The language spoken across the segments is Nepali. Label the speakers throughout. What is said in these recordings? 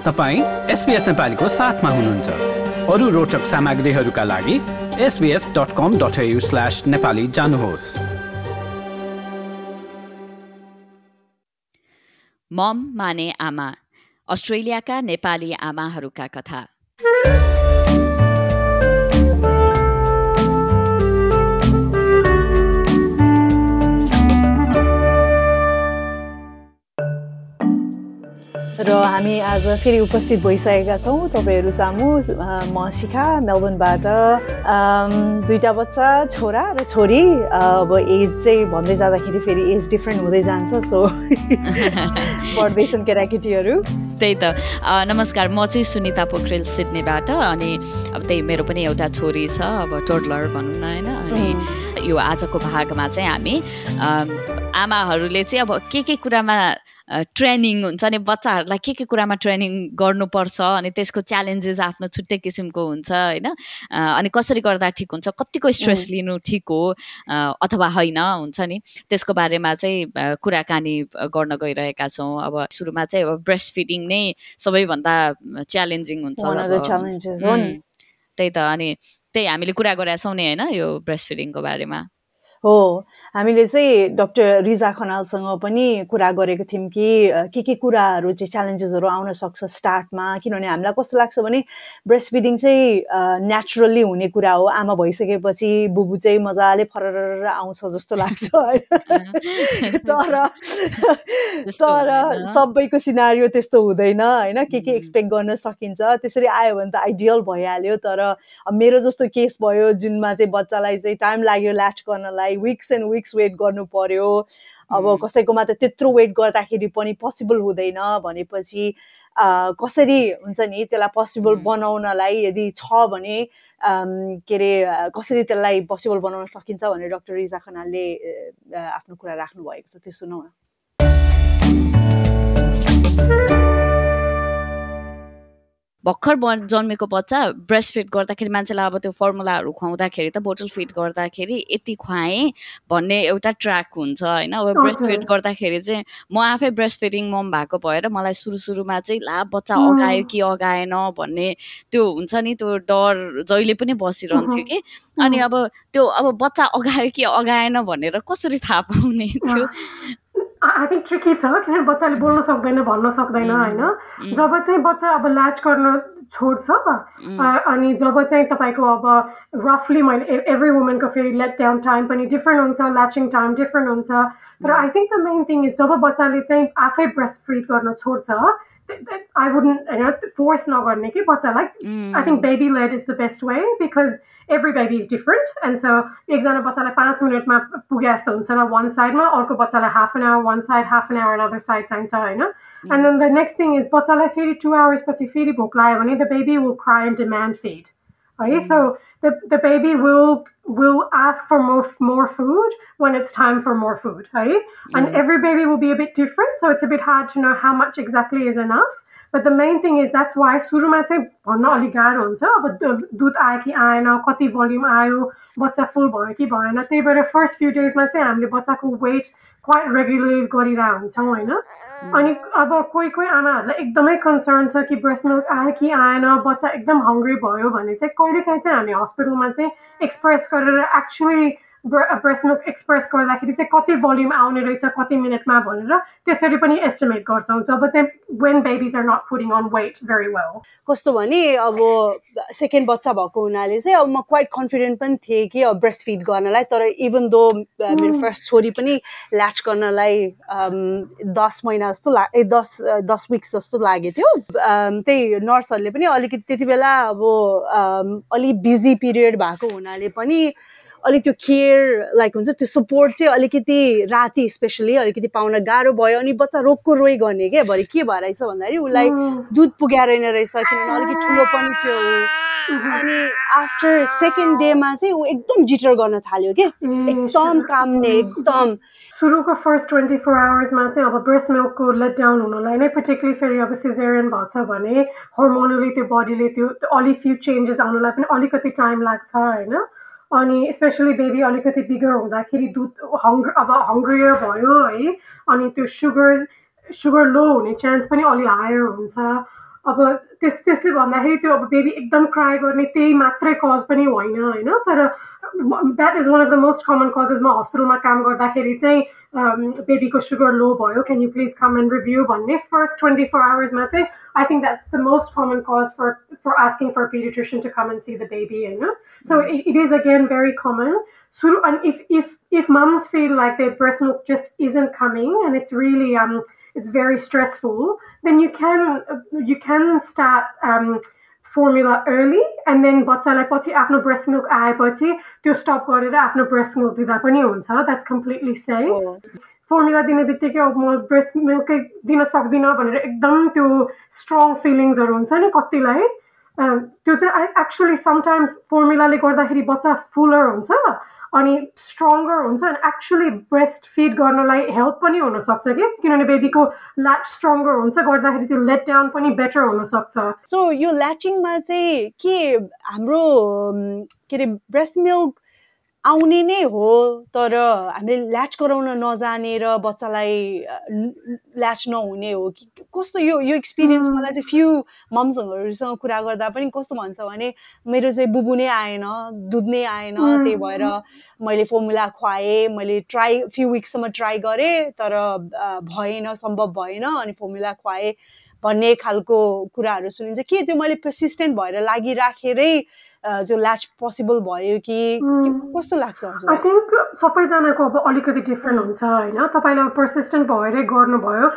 Speaker 1: तपाईँ एसपिएस नेपालीको साथमा हुनुहुन्छ। अरू रोचक सामग्रीहरूका लागि SBS dot com dot slash Nepali जानुहोस्।
Speaker 2: मम माने आमा अस्ट्रेलियाका नेपाली आमाहरूका कथा।
Speaker 3: र हामी आज फेरि उपस्थित भइसकेका छौँ। तपाईँहरू सामु म शिखा मेलबर्नबाट दुईवटा बच्चा छोरा र छोरी। अब एज चाहिँ भन्दै जाँदाखेरि फेरि एज डिफ्रेन्ट हुँदै जान्छ सो पढ्दैछन् केटाकेटीहरू।
Speaker 2: त्यही त। नमस्कार म चाहिँ सुनिता पोखरेल सिडनीबाट अनि अब त्यही मेरो पनि एउटा छोरी छ अब टोडलर भनौँ न होइन? अनि यो आजको भागमा चाहिँ हामी आमाहरूले चाहिँ अब के के कुरामा ट्रेनिङ हुन्छ अनि बच्चाहरूलाई के के कुरामा ट्रेनिङ गर्नुपर्छ अनि त्यसको च्यालेन्जेस आफ्नो छुट्टै किसिमको हुन्छ होइन? अनि कसरी गर्दा ठिक हुन्छ कतिको स्ट्रेस लिनु ठिक हो अथवा होइन हुन्छ नि? त्यसको बारेमा चाहिँ कुराकानी गर्न गइरहेका छौँ। अब सुरुमा चाहिँ अब ब्रेस्ट फिडिङ नै सबैभन्दा च्यालेन्जिङ हुन्छ त्यही त अनि त्यही हामीले कुरा गरेका छौँ नि होइन? यो ब्रेस्ट फिडिङको बारेमा।
Speaker 3: हो। हामीले चाहिँ डक्टर रिजा खनालसँग पनि कुरा गरेको थियौँ कि के के कुराहरू चाहिँ च्यालेन्जेसहरू आउन सक्छ स्टार्टमा किनभने हामीलाई कस्तो लाग्छ भने ब्रेस्ट फिडिङ चाहिँ नेचुरल्ली हुने कुरा हो। आमा भइसकेपछि बुबु चाहिँ मजाले फरर आउँछ जस्तो लाग्छ तर तर सबैको सिनारी त्यस्तो हुँदैन होइन? के के एक्सपेक्ट गर्न सकिन्छ? त्यसरी आयो भने त आइडियल भइहाल्यो। तर मेरो जस्तो केस भयो जुनमा चाहिँ बच्चालाई चाहिँ टाइम लाग्यो ल्याच गर्नलाई विक्स एन्ड विक्स वेट गर्नु पर्यो। अब कसैकोमा त त्यत्रो वेट गर्दाखेरि पनि पोसिबल हुँदैन भनेपछि कसरी हुन्छ नि त्यसलाई पोसिबल बनाउनलाई यदि छ भने के अरे कसरी त्यसलाई पोसिबल बनाउन सकिन्छ भनेर डक्टर रिजा खनालले आफ्नो कुरा राख्नु भएको छ त्यो सुनौ न।
Speaker 2: भर्खर जन्मेको बच्चा ब्रेस्ट फिड गर्दाखेरि मान्छेलाई अब त्यो फर्मुलाहरू खुवाउँदाखेरि त बोटल फिड गर्दाखेरि यति खुवाएँ भन्ने एउटा ट्र्याक हुन्छ होइन? अब ब्रेस्ट फिड गर्दाखेरि चाहिँ म आफै ब्रेस्ट फिडिङ मम भएको भएर मलाई सुरु सुरुमा चाहिँ ला बच्चा अगायो कि अगाएन? भन्ने त्यो हुन्छ नि त्यो डर जहिले पनि बसिरहन्थ्यो कि। अनि अब त्यो अब बच्चा अगायो कि अगाएन भनेर कसरी थाहा पाउने थियो
Speaker 4: आई थिङ्क ट्रिकी छ किनभने बच्चाले बोल्न सक्दैन भन्न सक्दैन होइन? जब चाहिँ बच्चा अब ल्याच गर्न छोड्छ अनि जब चाहिँ तपाईँको अब रफली मैले एभ्री वुमेनको फेरि लेट डाउन टाइम पनि डिफ्रेन्ट हुन्छ ल्याचिङ टाइम डिफ्रेन्ट हुन्छ। तर I think the main thing is जब बच्चाले चाहिँ आफै ब्रेस्ट फिड गर्न छोड्छ आई वुडन्ट होइन फोर्स नगर्ने कि बच्चालाई I think baby led is the best way because every baby is different. And so एकजना बच्चालाई पाँच मिनटमा पुगे जस्तो हुन्छ र वान साइडमा अर्को बच्चालाई half an hour one side half an hour other side चाहिन्छ होइन and then the next thing is बच्चालाई फेरि टु आवर्स पछि फेरि भोक लाग्यो भने the baby will cry and demand feed है so the, the baby will will ask for more more food when it's time for more food right and every baby will be a bit different so it's a bit hard to know how much exactly is enough but the main thing is that's why सुरुमा चाहिँ भन्न अलिक गाह्रो हुन्छ अब दुध आयो कि आएन कति भोल्युम आयो बच्चा फुल भयो कि भएन त्यही भएर फर्स्ट फ्यु डेजमा चाहिँ हामीले बच्चाको वेट क्वाइट रेगुलर गरिरहेको हुन्छौँ होइन अनि अब कोही कोही आमाहरूलाई एकदमै कन्सर्न छ कि ब्रेस्ट मिल्क आयो कि आएन बच्चा एकदम हङ्ग्री भयो भने चाहिँ कहिलेकाहीँ चाहिँ हामी हस्पिटलमा चाहिँ एक्सप्रेस गरेर एक्चुली ब्रेस्ट मिल्क एक्सप्रेस गर्दाखेरि चाहिँ कति भोल्युम आउने रहेछ कति मिनटमा भनेर त्यसरी पनि एस्टिमेट गर्छौँ। जब चाहिँ when babies are not putting on weight very well
Speaker 3: कस्तो भने अब सेकेन्ड बच्चा भएको हुनाले चाहिँ अब म क्वाइट कन्फिडेन्ट पनि थिएँ कि अब ब्रेस्ट फिड गर्नलाई तर इभन दो मेरो फर्स्ट छोरी पनि ल्याच गर्नलाई दस महिना जस्तो ला ए दस दस विक्स जस्तो लागेको थियो। त्यही नर्सहरूले पनि अलिकति त्यति बेला अब अलिक बिजी पिरियड भएको हुनाले पनि अलिक त्यो केयर लाइक हुन्छ त्यो सपोर्ट चाहिँ अलिकति राति स्पेसली अलिकति पाउन गाह्रो भयो अनि बच्चा रोगको रोइ गर्ने क्या भरे के भएर रहेछ भन्दाखेरि उसलाई दुध पुग्याएन रहेछ किनभने अलिकति ठुलो पनि थियो अनि आफ्टर सेकेन्ड डेमा चाहिँ ऊ एकदम जिटर गर्न थाल्यो कि एकदम काम्ने एकदम।
Speaker 4: सुरुको फर्स्ट ट्वेन्टी फोर आवर्समा चाहिँ अब ब्रेस्ट मिल्कको लेट डाउन हुनुलाई नै पर्टिकुलरली फेरि अब सिजेरियन भएको छ भने हर्मोनली त्यो बडीले त्यो अलिक फ्यु चेन्जेस आउनुलाई पनि अलिकति टाइम लाग्छ होइन? अनि स्पेसली बेबी अलिकति बिगर हुँदाखेरि दुध हङ्ग्र अब हङ्ग्रियर भयो है अनि त्यो सुगर सुगर लो हुने चान्स पनि अलि हायर हुन्छ। अब त्यस त्यसले भन्दाखेरि त्यो अब बेबी एकदम क्राई गर्ने त्यही मात्रै कज पनि होइन होइन? तर that is one of the most common causes म हस्पिटलमा काम गर्दाखेरि चाहिँ um, baby ko sugar low boyo, oh, can you please come and review one if first 24 hours mate? I think that's the most common cause for, for asking for a pediatrician to come and see the baby. You know? So mm. it, it is again very common. So and if, if, if mums feel like their breast milk just isn't coming and it's really, um, it's very stressful, then you can, uh, you can start, um, formula early and then बच्चालाई पछि आफ्नो ब्रेस्ट मिल्क आएपछि त्यो स्टप गरेर आफ्नो ब्रेस्ट मिल्क दिँदा पनि हुन्छ। द्याट्स कम्प्लिटली सेफ फर्मुला दिने बित्तिकै अब म ब्रेस्ट मिल्कै दिन सक्दिनँ भनेर एकदम त्यो स्ट्रङ फिलिङ्सहरू हुन्छ नि कतिलाई। त्यो चाहिँ एक्चुली समटाइम्स फर्मुलाले गर्दाखेरि बच्चा फुलर हुन्छ अनि स्ट्रङ्गर हुन्छ अनि एक्चुली ब्रेस्ट फिड गर्नलाई हेल्प पनि हुनसक्छ कि? किनभने बेबीको ल्याच स्ट्रङ्गर हुन्छ गर्दाखेरि त्यो लेट डाउन पनि बेटर हुनसक्छ।
Speaker 3: सो यो ल्याचिङमा चाहिँ के हाम्रो के अरे ब्रेस्ट मिल्क आउने नै हो तर हामीले ल्याच गराउन नजाने र बच्चालाई ल्याच नहुने हो कि कस्तो यो यो एक्सपिरियन्स मलाई चाहिँ फ्यु मम्सहरूसँग कुरा गर्दा पनि कस्तो भन्छ भने मेरो चाहिँ बुबु नै आएन दुध नै आएन त्यही भएर मैले फर्मुला खुवाएँ मैले ट्राई फ्यु विक्ससम्म ट्राई गरेँ तर भएन सम्भव भएन अनि फर्मुला खुवाएँ भन्ने खालको कुराहरू सुनिन्छ। के त्यो मैले पर्सिस्टेन्ट भएर लागिराखेरै जो ल्याच पोसिबल भयो कि कस्तो लाग्छ
Speaker 4: आई थिङ्क सबैजनाको अब अलिकति डिफ्रेन्ट हुन्छ होइन? तपाईँले अब पर्सिस्टेन्ट भएरै गर्नुभयो।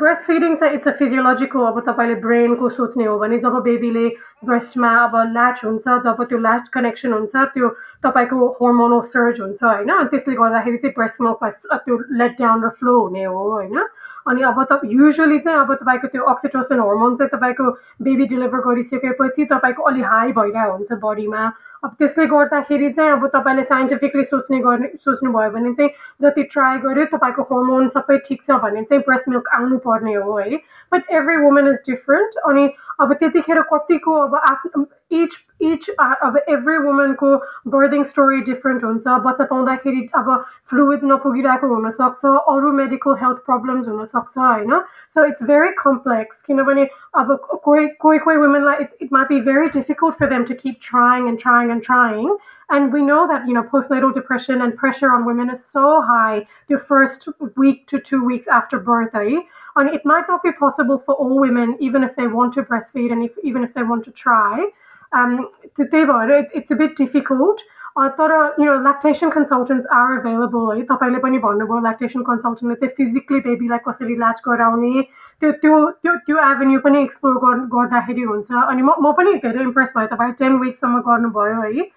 Speaker 4: ब्रेस्ट फिडिङ चाहिँ इट्स अ फिजियोलोजिकल अब तपाईँले ब्रेनको सोच्ने हो भने जब बेबीले ब्रेस्टमा अब ल्याच हुन्छ जब त्यो ल्याच कनेक्सन हुन्छ त्यो तपाईँको हर्मोनल सर्ज हुन्छ होइन? त्यसले गर्दाखेरि चाहिँ ब्रेस्ट मिल्कलाई त्यो लेट डाउन र फ्लो हुने हो होइन? अनि अब त युजली चाहिँ अब तपाईँको त्यो अक्सिटोसिन हर्मोन चाहिँ तपाईँको बेबी डेलिभर गरिसकेपछि तपाईँको अलि हाई भइरहेको हुन्छ बडीमा अब त्यसले गर्दाखेरि चाहिँ अब तपाईँले साइन्टिफिकली सोच्ने गर्ने सोच्नुभयो भने चाहिँ जति ट्राई गर्यो तपाईँको हर्मोन सबै ठिक छ भने चाहिँ ब्रेस्ट मिल्क आउनु पर्ने हो है। But every women is different अनि अब त्यतिखेर कतिको अब आफ्नो इच इच अब एभ्री वुमेनको बर्दिङ स्टोरी डिफ्रेन्ट हुन्छ बच्चा पाउँदाखेरि अब फ्लुइड नपुगिरहेको हुनसक्छ अरू मेडिकल हेल्थ प्रब्लम्स हुनसक्छ होइन सो इट्स भेरी कम्प्लेक्स किनभने अब कोही कोही कोही वुमेनलाई it's it might be very difficult for them to keep trying and trying and trying And we know that, you know, postnatal depression and pressure on women is so high the first week to two weeks after birth. Eh? And it might not be possible for all women, even if they want to breastfeed and if, even if they want to try. Um, it's a bit difficult. तर you know lactation consultants are available है तपाईँले पनि भन्नुभयो ल्याक्टेसन कन्सल्टेन्टले चाहिँ फिजिकली बेबीलाई कसरी ल्याच गराउने त्यो त्यो त्यो त्यो एभेन्यू पनि एक्सप्लोर गर्दाखेरि हुन्छ अनि म म पनि धेरै इम्प्रेस भयो तपाईँले टेन विक्ससम्म गर्नुभयो है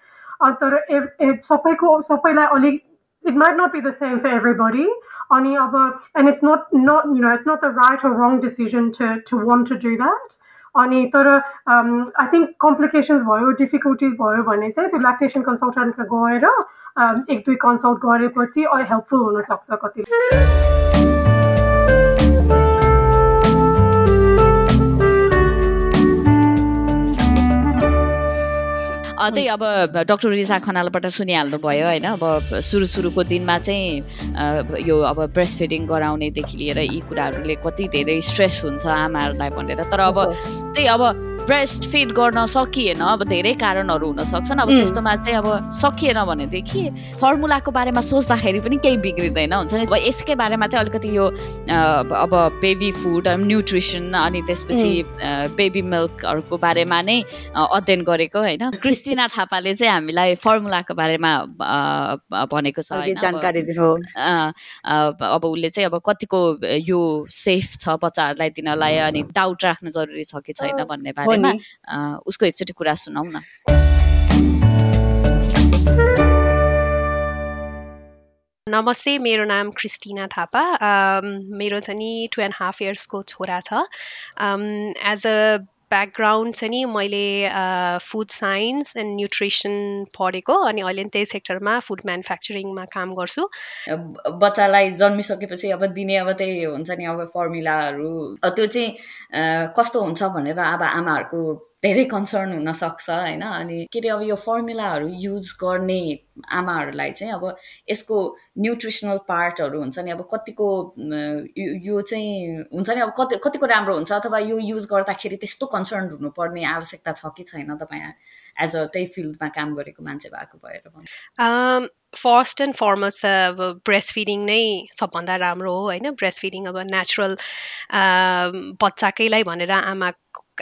Speaker 4: तर सबैको सबैलाई अलिक it might not be the same for everybody अनि अब and it's not not you know it's not the right or wrong decision to to want to do that अनि तर आई थिङ्क कम्प्लिकेसन्स भयो डिफिकल्टिज भयो भने चाहिँ त्यो ल्याक्टेसन कन्सल्टेन्टमा गएर एक दुई कन्सल्ट गरेपछि हेल्पफुल हुनसक्छ कति
Speaker 2: त्यही अब डक्टर रिजा खनालबाट सुनिहाल्नु भयो होइन? अब सुरु सुरुको दिनमा चाहिँ यो अब ब्रेस्ट फिडिङ गराउनेदेखि लिएर यी कुराहरूले कति धेरै स्ट्रेस हुन्छ आमाहरूलाई भनेर। तर अब त्यही अब ब्रेस्ट फिड गर्न सकिएन अब धेरै कारणहरू हुन सक्छन् अब त्यस्तोमा चाहिँ अब सकिएन भनेदेखि फर्मुलाको बारेमा सोच्दाखेरि पनि केही बिग्रिँदैन हुन्छ नि। अब यसकै बारेमा चाहिँ अलिकति यो अब बेबी फुड न्युट्रिसन अनि त्यसपछि बेबी मिल्कहरूको बारेमा नै अध्ययन गरेको होइन? क्रिस्टिना थापाले चाहिँ हामीलाई फर्मुलाको बारेमा भनेको छ
Speaker 3: जानकारी
Speaker 2: अब उसले चाहिँ अब कतिको यो सेफ छ बच्चाहरूलाई दिनलाई अनि डाउट राख्नु जरुरी छ कि छैन भन्ने बारे बारेमा उसको एकचोटि कुरा सुनाउ न
Speaker 5: नमस्ते मेरो नाम क्रिस्टिना थापा। मेरो चाहिँ नि टु एन्ड हाफ इयर्सको छोरा छ। एज अ ब्याकग्राउन्ड चाहिँ नि मैले फुड साइन्स एन्ड न्युट्रिसन पढेको अनि अहिले त्यही सेक्टरमा फुड म्यानुफ्याक्चरिङमा काम गर्छु।
Speaker 2: बच्चालाई जन्मिसकेपछि अब दिने अब त्यही हुन्छ नि अब फर्मुलाहरू त्यो चाहिँ कस्तो हुन्छ भनेर अब आमाहरूको धेरै कन्सर्न हुनसक्छ होइन? अनि के अरे अब यो फर्मुलाहरू युज गर्ने आमाहरूलाई चाहिँ अब यसको न्युट्रिसनल पार्टहरू हुन्छ नि अब कतिको यो चाहिँ हुन्छ नि अब कति कतिको राम्रो हुन्छ अथवा यो युज गर्दाखेरि त्यस्तो कन्सर्न हुनुपर्ने आवश्यकता छ कि छैन? तपाईँ एज अ त्यही फिल्डमा काम गरेको मान्छे भएको भएर
Speaker 5: फर्स्ट एन्ड फरमोस्ट त अब ब्रेस्ट फिडिङ नै सबभन्दा राम्रो हो होइन? ब्रेस्ट फिडिङ अब नेचुरल बच्चाकैलाई भनेर आमा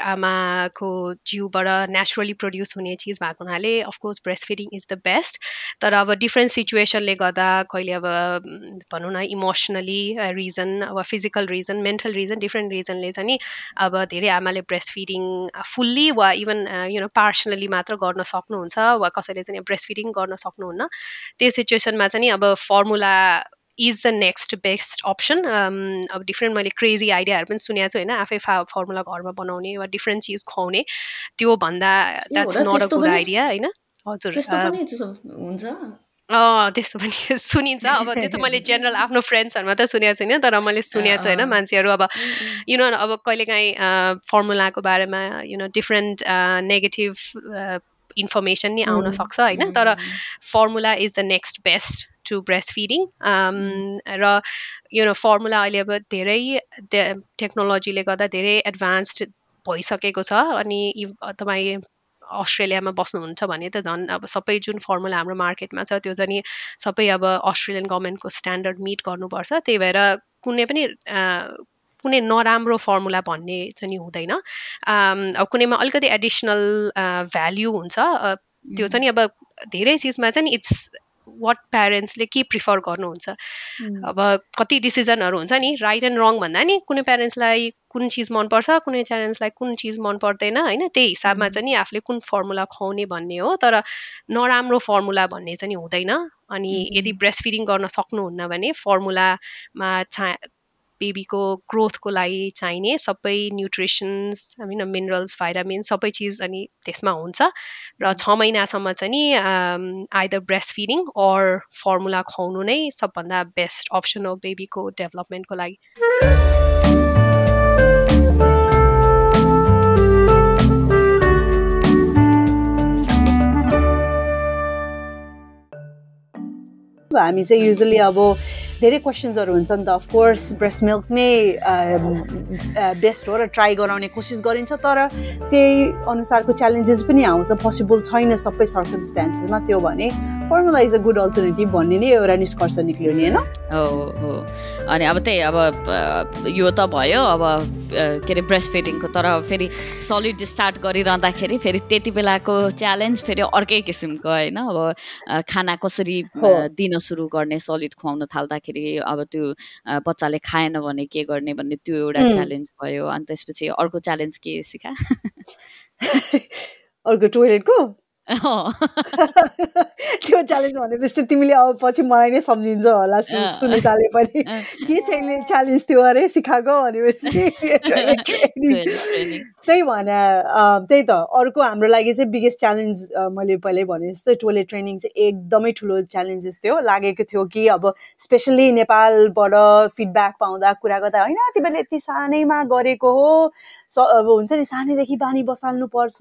Speaker 5: आमाको जिउबाट नेचुरली प्रड्युस हुने चिज भएको हुनाले of course breast feeding is the best तर अब डिफ्रेन्ट सिचुएसनले गर्दा कहिले अब भनौँ न इमोसनली रिजन अब physical reason mental reason different रिजनले चाहिँ नि अब धेरै आमाले ब्रेस्ट फिडिङ फुल्ली वा इभन यु नो पार्सनली मात्र गर्न सक्नुहुन्छ वा कसैले चाहिँ ब्रेस्ट फिडिङ गर्न सक्नुहुन्न। त्यो सिचुएसनमा चाहिँ अब formula is the next best option अब डिफ्रेन्ट मैले क्रेजी आइडियाहरू पनि सुनेको छु होइन? आफै फा फर्मुला घरमा बनाउने वा डिफ्रेन्ट चिज खुवाउने त्यो भन्दा that's not a good idea होइन? हजुर त्यस्तो पनि सुनिन्छ। अब त्यस्तो मैले जेनरल आफ्नो फ्रेन्ड्सहरूमा त सुनेको छैन तर मैले सुनेको छु होइन? मान्छेहरू अब यु नो अब कहिलेकाहीँ फर्मुलाको बारेमा you know different negative information नि आउन सक्छ होइन? तर formula is the next best to breast feeding र यो फर्मुला अहिले अब धेरै टेक्नोलोजीले गर्दा धेरै एडभान्स्ड भइसकेको छ। अनि तपाईँ अस्ट्रेलियामा बस्नुहुन्छ भने त झन् अब सबै जुन फर्मुला हाम्रो मार्केटमा छ त्यो चाहिँ सबै अब अस्ट्रेलियन गभर्मेन्टको स्ट्यान्डर्ड मिट गर्नुपर्छ। त्यही भएर कुनै पनि कुनै नराम्रो फर्मुला भन्ने चाहिँ हुँदैन। अब कुनैमा अलिकति एडिसनल भ्याल्यु हुन्छ। त्यो चाहिँ नि अब धेरै चिजमा चाहिँ इट्स वाट प्यारेन्ट्सले के प्रिफर गर्नुहुन्छ? अब कति डिसिजनहरू हुन्छ नि राइट एन्ड रङ भन्दा नि कुनै प्यारेन्ट्सलाई कुन चिज मनपर्छ कुनै प्यारेन्ट्सलाई कुन चिज मन पर्दैन होइन? त्यही हिसाबमा चाहिँ नि आफूले कुन फर्मुला खुवाउने भन्ने हो तर नराम्रो फर्मुला भन्ने चाहिँ हुँदैन। अनि यदि ब्रेस्ट फिडिङ गर्न सक्नुहुन्न भने फर्मुलामा छा बेबीको ग्रोथको लागि चाहिने सबै न्युट्रिसन्स होइन मिनरल्स भाइटामिन्स सबै चिज अनि त्यसमा हुन्छ। र छ महिनासम्म चाहिँ नि either breast feeding or formula खुवाउनु नै सबभन्दा बेस्ट अप्सन हो बेबीको डेभलपमेन्टको लागि।
Speaker 3: हामी चाहिँ युजली अब धेरै क्वेसन्सहरू हुन्छ नि त अफकोर्स ब्रेस्ट मिल्क नै बेस्ट हो र ट्राई गराउने कोसिस गरिन्छ तर त्यही अनुसारको च्यालेन्जेस पनि आउँछ। पोसिबल छैन सबै सर्कमस्टान्सेसमा त्यो भने। Formula is a good alternative भन्ने नै एउटा निष्कर्ष निक्ल्यो नि होइन?
Speaker 2: हो हो। अनि अब त्यही अब यो त भयो अब के अरे ब्रेस्ट फिडिङको तर फेरि सलिड स्टार्ट गरिरहँदाखेरि फेरि त्यति बेलाको च्यालेन्ज फेरि अर्कै किसिमको होइन? अब खाना कसरी दिन सुरु गर्ने सलिड खुवाउन थाल्दाखेरि अब त्यो बच्चाले खाएन भने के गर्ने भन्ने त्यो एउटा च्यालेन्ज भयो। अनि त्यसपछि अर्को च्यालेन्ज के सिका
Speaker 3: अर्को टोइलेटको त्यो च्यालेन्ज भनेपछि तिमीले अब पछि मलाई नै सम्झिन्छ होला सुनिताले पनि। के चाहिँ च्यालेन्ज थियो अरे सिकाएको भनेपछि। त्यही भने त्यही त। अर्को हाम्रो लागि चाहिँ बिगेस्ट च्यालेन्ज मैले पहिल्यै भने जस्तै टोइलेट ट्रेनिङ चाहिँ एकदमै ठुलो च्यालेन्जेस थियो। लागेको थियो कि अब स्पेसल्ली नेपालबाट फिडब्याक पाउँदा कुरा गर्दा होइन तिमीले यति सानैमा गरेको हो अब हुन्छ नि सानैदेखि बानी बसाल्नुपर्छ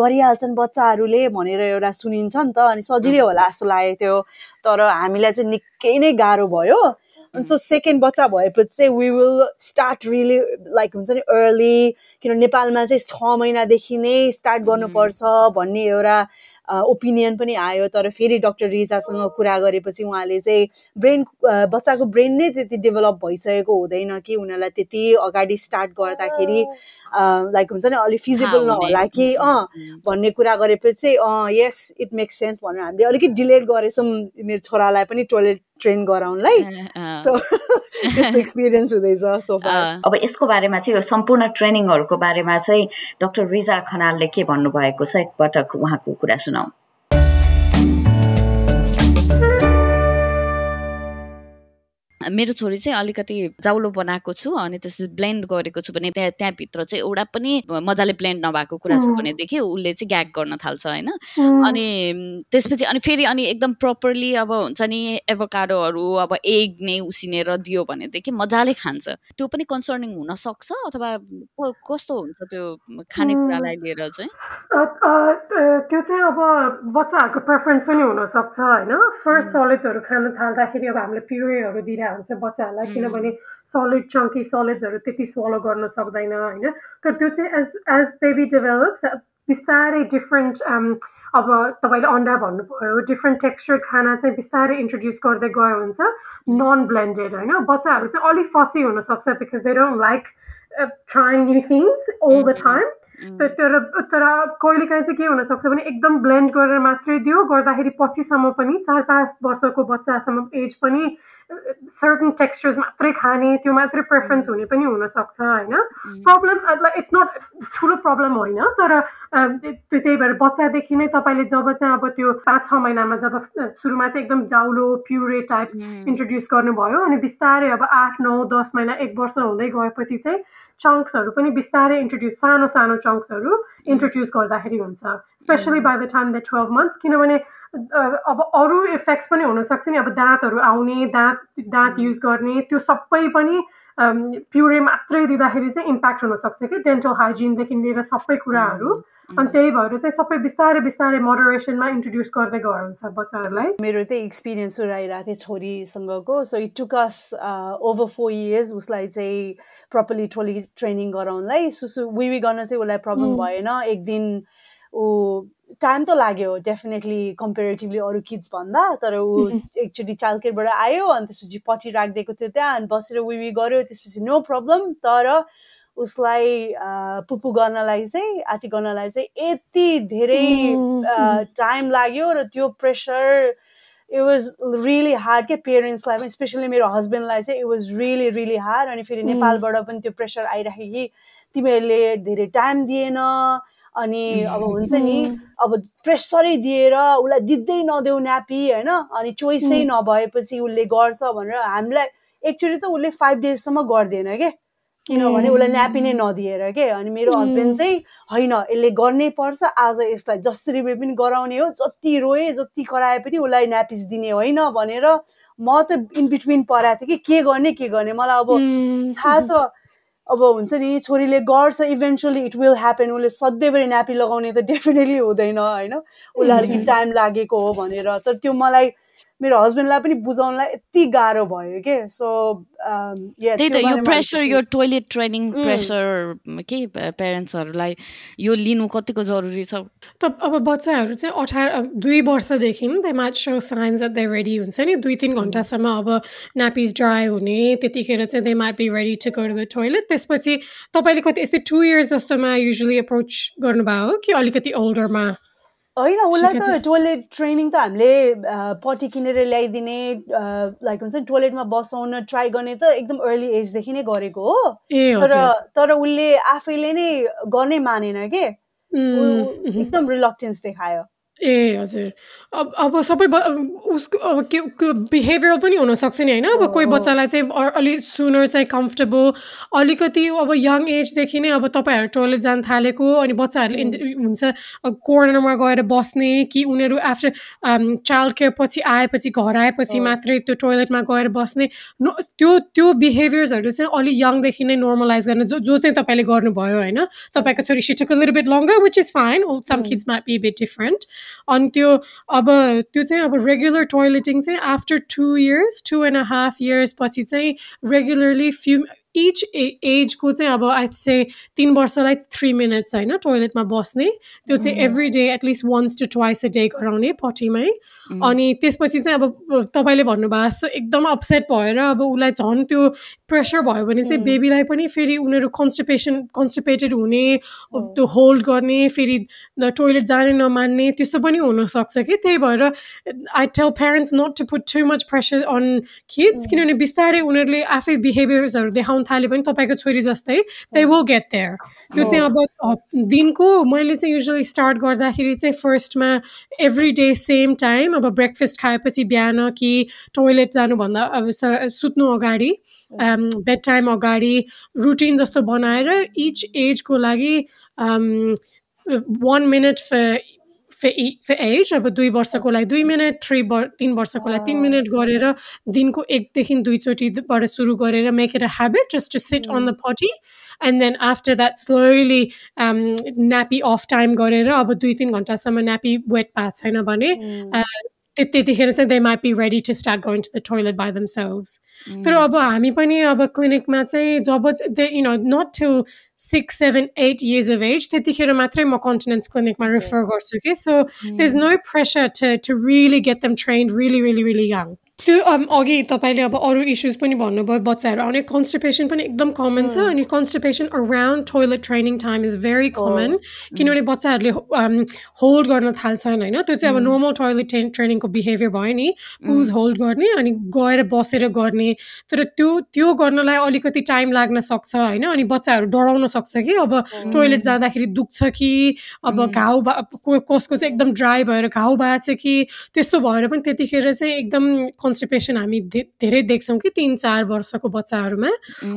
Speaker 3: गरिहाल्छन् बच्चाहरूले भनेर एउटा सुनिन्छ नि त अनि सजिलै होला जस्तो लागेको थियो। तर हामीलाई चाहिँ निकै नै गाह्रो भयो। अनि सो सेकेन्ड बच्चा भएपछि चाहिँ we will start really like हुन्छ नि अर्ली किन नेपालमा चाहिँ छ महिनादेखि नै स्टार्ट गर्नुपर्छ भन्ने एउटा ओपिनियन पनि आयो। तर फेरि डक्टर रिजासँग कुरा गरेपछि उहाँले चाहिँ ब्रेन बच्चाको ब्रेन नै त्यति डेभलप भइसकेको हुँदैन कि उनीहरूलाई त्यति अगाडि स्टार्ट गर्दाखेरि लाइक हुन्छ नि अलिक फिजिबल नहोला कि अँ भन्ने कुरा गरेपछि अँ यस इट मेक्स सेन्स भनेर हामीले अलिकति डिलेट गरेछौँ। मेरो छोरालाई पनि टोइलेट ट्रेन गराउनलाई। सो त्यस्तो एक्सपिरियन्स हुँदैछ सोफा
Speaker 2: अब यसको बारेमा चाहिँ यो सम्पूर्ण ट्रेनिङहरूको बारेमा चाहिँ डक्टर रिजा खनालले के भन्नुभएको छ? एकपटक उहाँको कुरा सुनाऊ मेरो छोरी चाहिँ अलिकति जाउलो बनाएको छु अनि त्यसपछि ब्लेन्ड गरेको छु भने त्यहाँ त्यहाँभित्र चाहिँ एउटा पनि मजाले ब्लेन्ड नभएको कुरा छ भनेदेखि उसले चाहिँ ग्याग गर्न थाल्छ होइन? अनि त्यसपछि अनि फेरि अनि एकदम प्रपरली अब हुन्छ नि एभोकाडोहरू अब एग नै उसिनेर दियो भनेदेखि मजाले खान्छ। त्यो पनि कन्सर्निङ हुन सक्छ अथवा कस्तो हुन्छ त्यो खानेकुरालाई लिएर चाहिँ?
Speaker 4: त्यो चाहिँ अब बच्चाहरूको प्रेफरेन्स पनि हुनसक्छ होइन? फर्स्ट सलिड्सहरू खान थाल्दाखेरि अब हामीले प्युरेहरू दिइरहेको हुन्छ बच्चाहरूलाई किनभने सलिड चङ्की सलिड्सहरू त्यति स्वलो गर्न सक्दैन होइन? तर त्यो चाहिँ एज एज बेबी डेभलप्स बिस्तारै डिफ्रेन्ट अब तपाईँले अन्डा भन्नुभयो डिफ्रेन्ट टेक्स्चर्ड खाना चाहिँ बिस्तारै इन्ट्रोड्युस गर्दै गयो हुन्छ नन ब्लेन्डेड होइन? बच्चाहरू चाहिँ अलिक फसी हुनसक्छ because they don't like trying new things all the time तर तर कहिलेकाहीँ चाहिँ के हुनसक्छ भने एकदम ब्लेन्ड गरेर मात्रै दियो गर्दाखेरि पछिसम्म पनि चार पाँच वर्षको बच्चासम्म एज पनि सर्टन टेक्स्चर्स मात्रै खाने त्यो मात्रै प्रेफरेन्स हुने पनि हुनसक्छ होइन? प्रब्लम इट्स नट ठुलो प्रब्लम होइन तर त्यही भएर बच्चादेखि नै तपाईँले जब चाहिँ अब त्यो पाँच छ महिनामा जब सुरुमा चाहिँ एकदम जाउलो प्युरे टाइप इन्ट्रोड्युस गर्नुभयो अनि बिस्तारै अब आठ नौ दस महिना एक वर्ष हुँदै गएपछि चाहिँ चङ्क्सहरू पनि बिस्तारै इन्ट्रोड्युस सानो सानो चङ्क्सहरू इन्ट्रोड्युस गर्दाखेरि हुन्छ। Specially by the time the twelve months किनभने अब अरू इफेक्ट्स पनि हुनसक्छ नि अब दाँतहरू आउने दाँत दाँत युज गर्ने त्यो सबै पनि प्युरे मात्रै दिँदाखेरि चाहिँ इम्प्याक्ट हुनसक्छ कि? डेन्टल हाइजिनदेखि लिएर सबै कुराहरू। अनि त्यही भएर चाहिँ सबै बिस्तारै बिस्तारै मोडरेसनमा इन्ट्रोड्युस गर्दै गयो हुन्छ बच्चाहरूलाई।
Speaker 3: मेरो त्यही एक्सपिरियन्स सुनाइरहेको थिएँ छोरीसँगको। So it took over four years उसलाई चाहिँ प्रपरली टोली ट्रेनिङ गराउनलाई। सुसु विवी गर्न चाहिँ उसलाई प्रब्लम भएन। एक दिन ऊ टाइम त लाग्यो डेफिनेटली कम्पेरिटिभली अरू किड्स भन्दा तर ऊ एकचोटि चालकेबाट आयो अनि त्यसपछि पट्टि राखिदिएको थियो त्यहाँ अनि बसेर विवी गऱ्यो त्यसपछि नो प्रब्लम तर उसलाई पुपु गर्नलाई चाहिँ आची गर्नलाई चाहिँ यति धेरै टाइम लाग्यो र त्यो pressure it was really hard के पेरेन्ट्सलाई पनि स्पेसली मेरो हस्बेन्डलाई चाहिँ it was really really hard अनि फेरि नेपालबाट पनि त्यो प्रेसर आइराख्यो कि तिमीहरूले धेरै टाइम दिएन अनि अब हुन्छ नि अब प्रेसरै दिएर उसलाई दिँदै नदेऊ न्यापी होइन? अनि चोइसै नभएपछि उसले गर्छ भनेर हामीलाई एक्चुली त उसले फाइभ डेजसम्म गर्दैन के? किनभने उसलाई न्यापी नै नदिएर के? अनि मेरो हस्बेन्ड चाहिँ होइन यसले गर्नै पर्छ आज यसलाई जसरी भए पनि गराउने हो जति रोए जति कराए पनि उसलाई न्यापिस दिने होइन भनेर म त इन बिट्विन पराएको थिएँ कि के गर्ने के गर्ने? मलाई अब थाहा छ अब हुन्छ नि छोरीले गर्छ इभेन्चुली इट विल ह्यापन उसले सधैँभरि न्यापी लगाउने त डेफिनेटली हुँदैन होइन? उसलाई अलिकति टाइम लागेको हो भनेर। तर त्यो मलाई मेरो हस्बेन्डलाई पनि बुझाउनलाई यति गाह्रो भयो के? सो
Speaker 2: त्यही त यो प्रेसर यो टोइलेट ट्रेनिङ प्रेसर के पेरेन्ट्सहरूलाई यो लिनु कतिको जरुरी छ?
Speaker 4: त अब बच्चाहरू चाहिँ अठार दुई वर्षदेखि they might show signs at they ready हुन्छ नि। दुई तिन घन्टासम्म अब नापिज ड्राई हुने त्यतिखेर चाहिँ they might be ready to go the toilet त्यसपछि तपाईँले कति यस्तै टु इयर्स जस्तोमा युजली एप्रोच गर्नुभयो हो कि अलिकति ओल्डरमा
Speaker 3: होइन उसलाई त टोइलेट ट्रेनिङ त हामीले पट्टी किनेर ल्याइदिने लाइक हुन्छ नि टोइलेटमा बसाउन ट्राई गर्ने त एकदम अर्ली एजदेखि नै गरेको हो। तर तर उसले आफैले नै गर्नै मानेन के? एकदम रिलक्टेन्स देखायो।
Speaker 4: ए हजुर। अब अब सबै उसको अब के बिहेभियर पनि हुनसक्छ नि होइन? अब कोही बच्चालाई चाहिँ अलिक सुनर चाहिँ कम्फर्टेबल अलिकति अब यङ एजदेखि नै अब तपाईँहरू टोइलेट जान थालेको अनि बच्चाहरूले हुन्छ कोर्नरमा गएर बस्ने कि उनीहरू आफ्टर चाइल्ड केयर पछि आएपछि घर आएपछि मात्रै त्यो टोइलेटमा गएर बस्ने त्यो त्यो बिहेभियर्सहरू चाहिँ अलिक यङदेखि नै नर्मलाइज गर्ने जो जो चाहिँ तपाईँले गर्नुभयो होइन? तपाईँको छोरी she took little bit longer which is fine some kids might be bit different अनि त्यो अब त्यो चाहिँ अब रेगुलर टोइलेटिङ चाहिँ after two years two and half years पछि चाहिँ रेगुलरली फ्यु इच एजको चाहिँ अब आई चाहिँ तिन वर्षलाई थ्री मिनट्स होइन टोइलेटमा बस्ने। त्यो चाहिँ every day at least once to twice a day गराउने पट्टीमै। अनि त्यसपछि चाहिँ अब तपाईँले भन्नुभएको जस्तो एकदम अपसेट भएर अब उसलाई झन् त्यो प्रेसर भयो भने चाहिँ बेबीलाई पनि फेरि उनीहरू कन्स्टिपेसन कन्स्टिपेटेड हुने त्यो होल्ड गर्ने फेरि टोइलेट जाने नमान्ने त्यस्तो पनि हुनसक्छ कि। त्यही भएर I tell parents not to put too much pressure on kids किनभने बिस्तारै उनीहरूले आफै बिहेभियर्सहरू देखाउँदै थाल्यो भने तपाईँको छोरी जस्तै दे विल गेट देयर त्यो चाहिँ अब दिनको मैले चाहिँ युजली स्टार्ट गर्दाखेरि चाहिँ फर्स्टमा एभ्री डे सेम टाइम अब ब्रेकफास्ट खाएपछि बिहान कि टोइलेट जानुभन्दा अब सुत्नु अगाडि बेड टाइम अगाडि रुटिन जस्तो बनाएर इच एजको लागि वान मिनट फे एज अब दुई वर्षको लागि दुई मिनट थ्री वर तिन वर्षको लागि तिन मिनट गरेर दिनको एकदेखि दुईचोटिबाट सुरु गरेर make it a habit just to sit on the potty and then after that slowly nappy off time गरेर अब दुई तिन घन्टासम्म न्यापी वेट पाएको छैन भने अ, त्य- त्यतिखेर चाहिँ they might be ready to start going to the toilet by themselves तर अब हामी पनि अब क्लिनिकमा चाहिँ जब they you know not to six seven eight years of age त्यतिखेर मात्रै म कन्टिनेन्स क्लिनिकमा रिफर गर्छु कि so they is no pressure to to really get them trained really really really young त्यो अघि तपाईँले अब अरू इस्युज पनि भन्नुभयो बच्चाहरू आउने। कन्स्टिपेसन पनि एकदम कमन छ अनि constipation around toilet training time is very common किनभने बच्चाहरूले होल्ड गर्न थाल्छन् होइन? त्यो चाहिँ अब नर्मल टोइलेट ट्रेन ट्रेनिङको बिहेभियर भयो नि पुज होल्ड गर्ने अनि गएर बसेर गर्ने। तर त्यो त्यो गर्नलाई अलिकति टाइम लाग्न सक्छ होइन? अनि बच्चाहरू डराउन सक्छ कि अब टोइलेट जाँदाखेरि दुख्छ कि अब घाउ कसको चाहिँ एकदम ड्राई भएर घाउ भएको छ कि त्यस्तो भएर पनि त्यतिखेर चाहिँ एकदम कन्स्टिपेसन हामी धेरै देख्छौँ कि तिन चार वर्षको बच्चाहरूमा।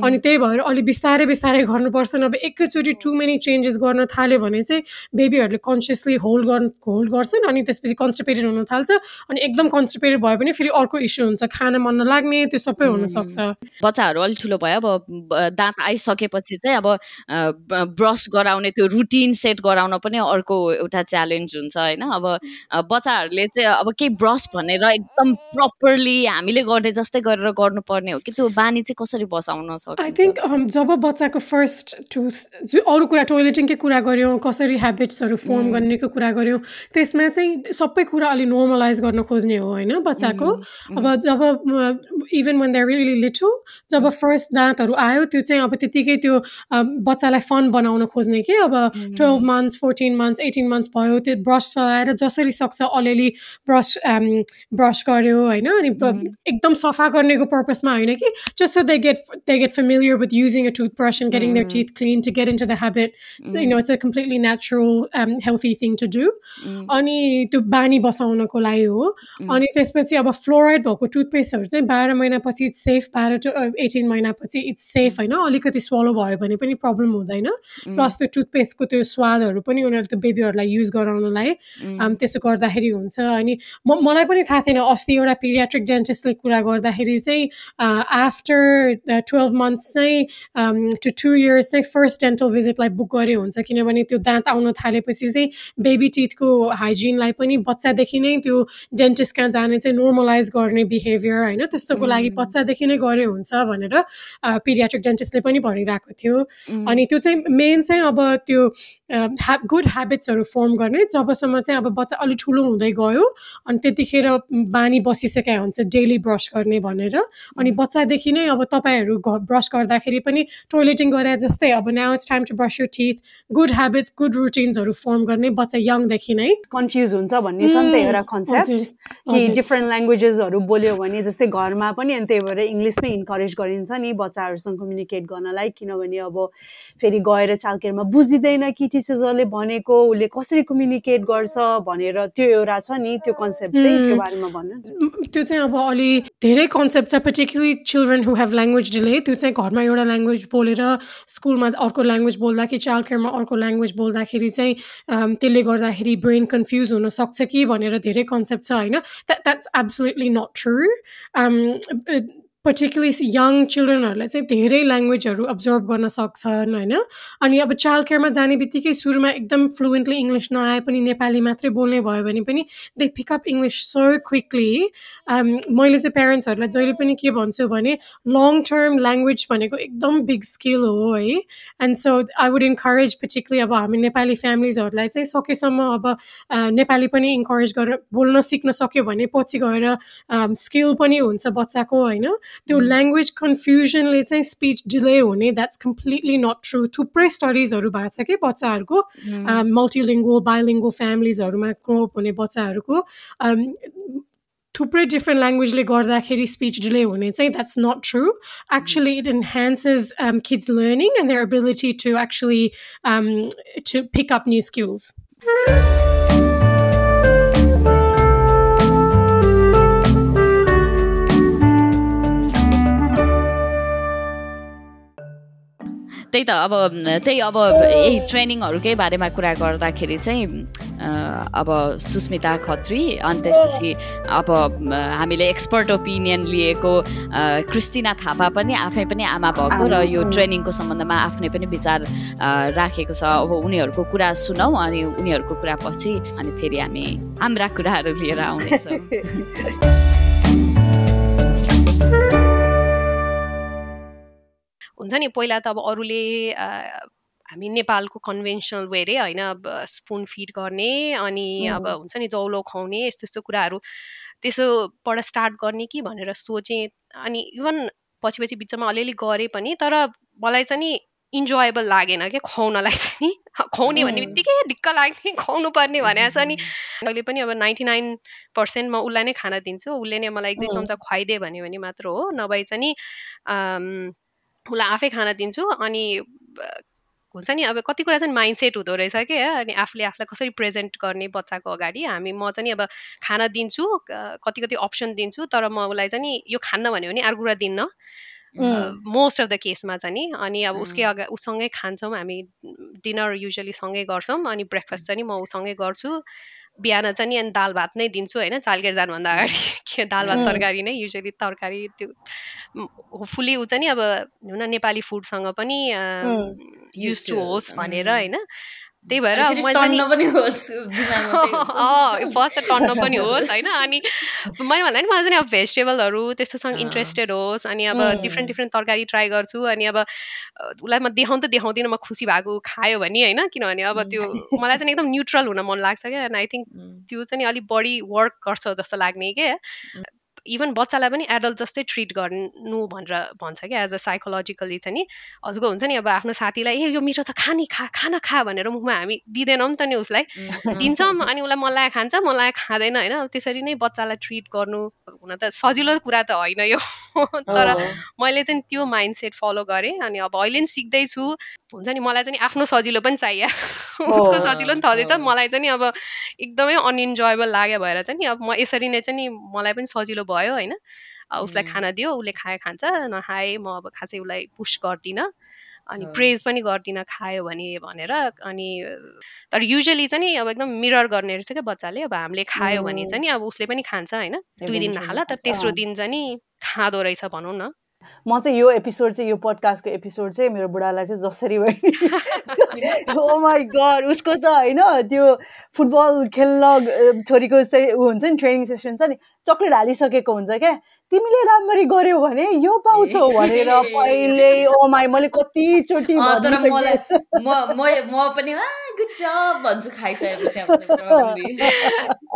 Speaker 4: अनि त्यही भएर अलिक बिस्तारै बिस्तारै गर्नुपर्छ। अब एकैचोटि टु मेनी चेन्जेस गर्न थाल्यो भने चाहिँ बेबीहरूले कन्सियसली होल्ड गर् होल्ड गर्छन् अनि त्यसपछि कन्स्टिपेटेड हुन थाल्छ। अनि एकदम कन्स्टिपेटेड भयो भने फेरि अर्को इस्यु हुन्छ। खान मन नलाग्ने त्यो सबै हुनसक्छ
Speaker 2: बच्चाहरू अलिक ठुलो भयो। अब दाँत आइसकेपछि चाहिँ अब ब्रस गराउने त्यो रुटिन सेट गराउन पनि अर्को एउटा च्यालेन्ज हुन्छ होइन? अब बच्चाहरूले चाहिँ अब केही ब्रस भनेर एकदम प्रपरली हामीले गर्ने जस्तै गरेर गर्नुपर्ने हो कि त्यो बानी चाहिँ कसरी बसाउन
Speaker 4: आई
Speaker 2: सकिन्छ
Speaker 4: थिङ्क जब बच्चाको फर्स्ट टुथ अरू कुरा टोइलेटिङकै कुरा गऱ्यौँ कसरी ह्याबिट्सहरू फर्म गर्नेको कुरा गऱ्यौँ त्यसमा चाहिँ सबै कुरा अलिक नर्मलाइज गर्न खोज्ने हो होइन बच्चाको? अब जब even when they're really little job first दाँतहरू आयो त्यो चाहिँ अब त्यतिकै त्यो बच्चालाई फन बनाउन खोज्ने कि अब twelve months fourteen months eighteen months भयो त्यो ब्रस चलाएर जसरी सक्छ अलिअलि ब्रस ब्रस गर्यो होइन अनि ब- एकदम सफा गर्नेको पर्पसमा होइन कि just so they get they get familiar with using a tooth brush and getting their teeth clean to get into the habit you know it's a completely natural healthy thing to do अनि त्यो बानी बसाउनको लागि हो अनि त्यसपछि अब फ्लोराइड भएको टुथपेस्टहरू चाहिँ बाह्र महिनापछि इट्स सेफ बाह्र टु एटिन महिनापछि इट्स सेफ होइन अलिकति स्वलो भयो भने पनि प्रब्लम हुँदैन प्लस त्यो टुथपेस्टको त्यो स्वादहरू पनि उनीहरूले त्यो बेबीहरूलाई युज गराउनलाई um, त्यसो गर्दाखेरि हुन्छ अनि म मलाई पनि थाहा थिएन अस्ति एउटा पिरियाट्रिक डेन्टिस्टले कुरा गर्दाखेरि चाहिँ आफ्टर टुवेल्भ मन्थ्स चाहिँ टु टु इयर्स चाहिँ फर्स्ट डेन्टल भिजिटलाई बुक गरे हुन्छ किनभने त्यो दाँत आउन थालेपछि चाहिँ बेबी टिथको हाइजिनलाई पनि बच्चादेखि नै त्यो डेन्टिस्ट कहाँ जाने चाहिँ नर्मलाइज गर्ने बिहेभियर होइन त्यस्तोको लागि बच्चादेखि नै गरे हुन्छ भनेर पिरियाट्रिक डेन्टिस्टले पनि भनिरहेको थियो अनि त्यो चाहिँ मेन चाहिँ अब त्यो ह्या गुड ह्याबिट्सहरू फर्म गर्ने जबसम्म चाहिँ अब बच्चा अलिक ठुलो हुँदै गयो अनि त्यतिखेर बानी बसिसकेको हुन्छ डेली ब्रस गर्ने भनेर। अनि बच्चादेखि नै अब तपाईँहरू ब्रस गर्दाखेरि पनि टोइलेटिङ गरे जस्तै अब now it's time to brush you teeth good habits good रुटिन्सहरू form गर्ने बच्चा यङदेखि नै।
Speaker 3: कन्फ्युज हुन्छ भन्ने छ नि त एउटा कन्सेप्ट कि। डिफ्रेन्ट ल्याङ्ग्वेजेसहरू बोल्यो भने जस्तै घरमा पनि अनि त्यही भएर इङ्ग्लिसमै इन्करेज गरिन्छ नि बच्चाहरूसँग कम्युनिकेट गर्नलाई। किनभने अब फेरि गएर चालकेरमा बुझिँदैन कि टिचर्सहरूले भनेको उसले कसरी कम्युनिकेट गर्छ भनेर त्यो एउटा छ नि त्यो कन्सेप्ट चाहिँ त्यो बारेमा भन्नु
Speaker 4: त्यो चाहिँ अब अलि धेरै कन्सेप्ट छ particularly children who have language delay त्यो चाहिँ घरमा एउटा ल्याङ्ग्वेज बोलेर स्कुलमा अर्को ल्याङ्ग्वेज बोल्दा कि चाइल्ड केयरमा अर्को ल्याङ्ग्वेज बोल्दाखेरि चाहिँ त्यसले गर्दाखेरि ब्रेन कन्फ्युज हुनसक्छ कि भनेर धेरै कन्सेप्ट छ होइन? That that's absolutely not true particularly young चिल्ड्रेनहरूलाई चाहिँ धेरै ल्याङ्ग्वेजहरू अब्जर्भ गर्न सक्छन् होइन? अनि अब चाइल्ड केयरमा जाने बित्तिकै सुरुमा एकदम फ्लुएन्टली इङ्ग्लिस नआए पनि नेपाली मात्रै बोल्ने भयो भने पनि they pick up English so quickly मैले चाहिँ प्यारेन्ट्सहरूलाई जहिले पनि के भन्छु भने लङ टर्म ल्याङ्ग्वेज भनेको एकदम बिग स्किल हो है? And so I would encourage particularly अब हामी नेपाली फ्यामिलिजहरूलाई चाहिँ सकेसम्म अब नेपाली पनि इन्करेज गरेर बोल्न सिक्न सक्यो भने पछि गएर स्किल पनि हुन्छ बच्चाको होइन? त्यो ल्याङ्ग्वेज कन्फ्युजनले चाहिँ स्पिच डिले हुने द्याट्स कम्प्लिटली नट ट्रु थुप्रै स्टडिजहरू भएको छ कि बच्चाहरूको मल्टिलिङ्गो बायोलिङ्गो फ्यामिलिजहरूमा ग्रोप हुने बच्चाहरूको um, थुप्रै डिफ्रेन्ट ल्याङ्ग्वेजले गर्दाखेरि स्पिच डिले हुने चाहिँ that's not true actually it enhances kids learning and their ability to actually to pick up new skills
Speaker 2: त्यही त अब त्यही अब यही ट्रेनिङहरूकै बारेमा कुरा गर्दाखेरि चाहिँ अब सुस्मिता खत्री अनि त्यसपछि अब हामीले एक्सपर्ट ओपिनियन लिएको क्रिस्टिना थापा पनि आफै पनि आमा भएको र यो ट्रेनिङको सम्बन्धमा आफ्नै पनि विचार राखेको छ। अब उनीहरूको कुरा सुनौ अनि उनीहरूको कुरा पछि अनि फेरि हामी हाम्रा कुराहरू लिएर आउनेछौँ।
Speaker 5: हुन्छ नि पहिला त अब अरूले हामी नेपालको कन्भेन्सनल वेरै होइन अब स्पुन फिड गर्ने अनि अब हुन्छ नि जौलो खुवाउने यस्तो यस्तो कुराहरू त्यसोबाट स्टार्ट गर्ने कि भनेर सोचेँ अनि इभन पछि पछि बिचमा अलिअलि गरेँ पनि तर मलाई चाहिँ नि इन्जोएबल लागेन क्या खुवाउनलाई चाहिँ नि। खुवाउने भन्ने बित्तिकै दिक्क लाग्ने खुवाउनु पर्ने भनेको छ नि अहिले पनि अब नाइन्टी नाइन पर्सेन्ट म उसलाई नै खाना दिन्छु उसले नै मलाई एक दुई चम्चा खुवाइदियो भने भने मात्र हो। नभए चाहिँ नि उसलाई आफै खाना दिन्छु अनि हुन्छ नि अब कति कुरा चाहिँ माइन्ड सेट हुँदो रहेछ क्या अनि आफूले आफूलाई कसरी प्रेजेन्ट गर्ने बच्चाको अगाडि हामी म चाहिँ अब खाना दिन्छु कति कति अप्सन दिन्छु तर म उसलाई चाहिँ नि यो खान्न भन्यो भने अर्को कुरा दिन्न। मोस्ट अफ द केसमा चाहिँ नि अनि अब उसकै अगा उसँगै खान्छौँ हामी डिनर युजली सँगै गर्छौँ अनि ब्रेकफास्ट चाहिँ म उसँगै गर्छु। बिहान चाहिँ नि अनि दाल भात नै दिन्छु होइन चालकेर जानुभन्दा अगाडि के दाल भात तरकारी नै युजली तरकारी त्यो होपफुल्ली ऊ चाहिँ नि अब न नेपाली फुडसँग पनि युज टु होस् भनेर होइन। त्यही भएर फर्स्ट त टन्न पनि होस् होइन? अनि मैले भन्दा नि मलाई चाहिँ अब भेजिटेबलहरू त्यस्तोसँग इन्ट्रेस्टेड होस् अनि अब डिफ्रेन्ट डिफ्रेन्ट तरकारी ट्राई गर्छु अनि अब उसलाई म देखाउनु त देखाउँदिनँ म खुसी भएको खायो भने होइन? किनभने अब त्यो मलाई चाहिँ एकदम न्युट्रल हुन मन लाग्छ क्या एन्ड आई थिङ्क त्यो चाहिँ अलिक बढी वर्क गर्छ जस्तो लाग्ने क्या। इभन बच्चालाई पनि एडल्ट जस्तै ट्रिट गर्नु भनेर भन्छ क्या एज अ साइकोलोजिकली चाहिँ नि। हजुरको हुन्छ नि अब आफ्नो साथीलाई ए यो मिठो छ खाने खा खाना खा भनेर मुखमा हामी दिँदैनौँ नि त नि उसलाई। दिन्छौँ अनि उसलाई मलाई खान्छ मलाई खाँदैन होइन। त्यसरी नै बच्चालाई ट्रिट गर्नु हुन त सजिलो कुरा त होइन यो। तर मैले चाहिँ त्यो माइन्ड सेट फलो गरेँ अनि अब अहिले पनि सिक्दैछु। हुन्छ नि मलाई चाहिँ आफ्नो सजिलो पनि चाहियो। उसको सजिलो पनि छँदैछ मलाई चाहिँ अब एकदमै अनइन्जोएबल लाग्यो भएर चाहिँ नि अब म यसरी नै चाहिँ नि मलाई पनि सजिलो भयो होइन। उसलाई खाना दियो उसले खाए खान्छ नखाए म अब खासै उसलाई पुस गर्दिनँ। अनि प्रेज पनि गर्दिनँ खायो भने भनेर। अनि तर युजली चाहिँ नि अब एकदम मिरर गर्ने रहेछ क्या बच्चाले। अब हामीले खायो भने चाहिँ नि अब उसले पनि खान्छ होइन। दुई दिन नखाला तर तेस्रो दिन चाहिँ नि खाँदो रहेछ भनौँ न।
Speaker 3: म चाहिँ यो एपिसोड चाहिँ यो पडकास्टको एपिसोड चाहिँ मेरो बुढालाई चाहिँ जसरी भयो ओ माई गड उसको त होइन त्यो फुटबल खेल्न छोरीको चाहिँ ऊ हुन्छ नि ट्रेनिङ सेसन छ नि। चक्लेट हालिसकेको हुन्छ क्या तिमीले राम्ररी गर्यौ भने यो पाउँछौ भनेर पहिले ओ माई मैले कतिचोटि
Speaker 2: तर मलाई म म पनि गुड जब भन्छु खाइसकेपछि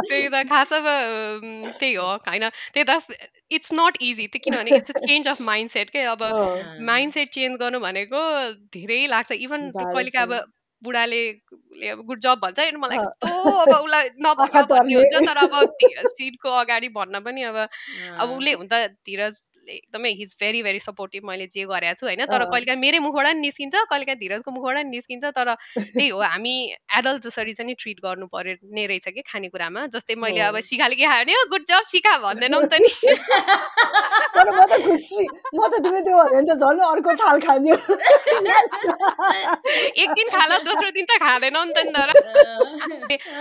Speaker 5: त्यही त खास अब त्यही हो होइन। त्यही त इट्स नट इजी त्यो किनभने it's a change of mind set के? अब माइन्ड सेट चेन्ज गर्नु भनेको धेरै लाग्छ। इभन कहिले अब बुढाले अब गुड जब भन्छ। होइन मलाई यस्तो अब उसलाई नभन्नु भन्ने हुन्छ तर अब सिटको अगाडि भन्न पनि अब अब उसले हुन त धीरजले एकदमै हिज भेरी भेरी सपोर्टिभ मैले जे गरेको छु होइन? तर कहिलेकाहीँ मेरै मुखबाट नि निस्किन्छ कहिलेकाहीँ धीरजको मुखबाट नि निस्किन्छ तर त्यही हो हामी एडल्ट जसरी चाहिँ ट्रिट गर्नु पर्ने रहेछ कि खानेकुरामा। जस्तै मैले अब सिकाले के खायो भने गुड जब सिका भन्दैनौँ त नि।
Speaker 3: तर म त खुसी म त तिमीले त्यो भन्यो भने त झन् अर्को थाल खान्यो।
Speaker 5: एक दिन खाला दोस्रो दिन त खाँदैनौ नि त नि तर।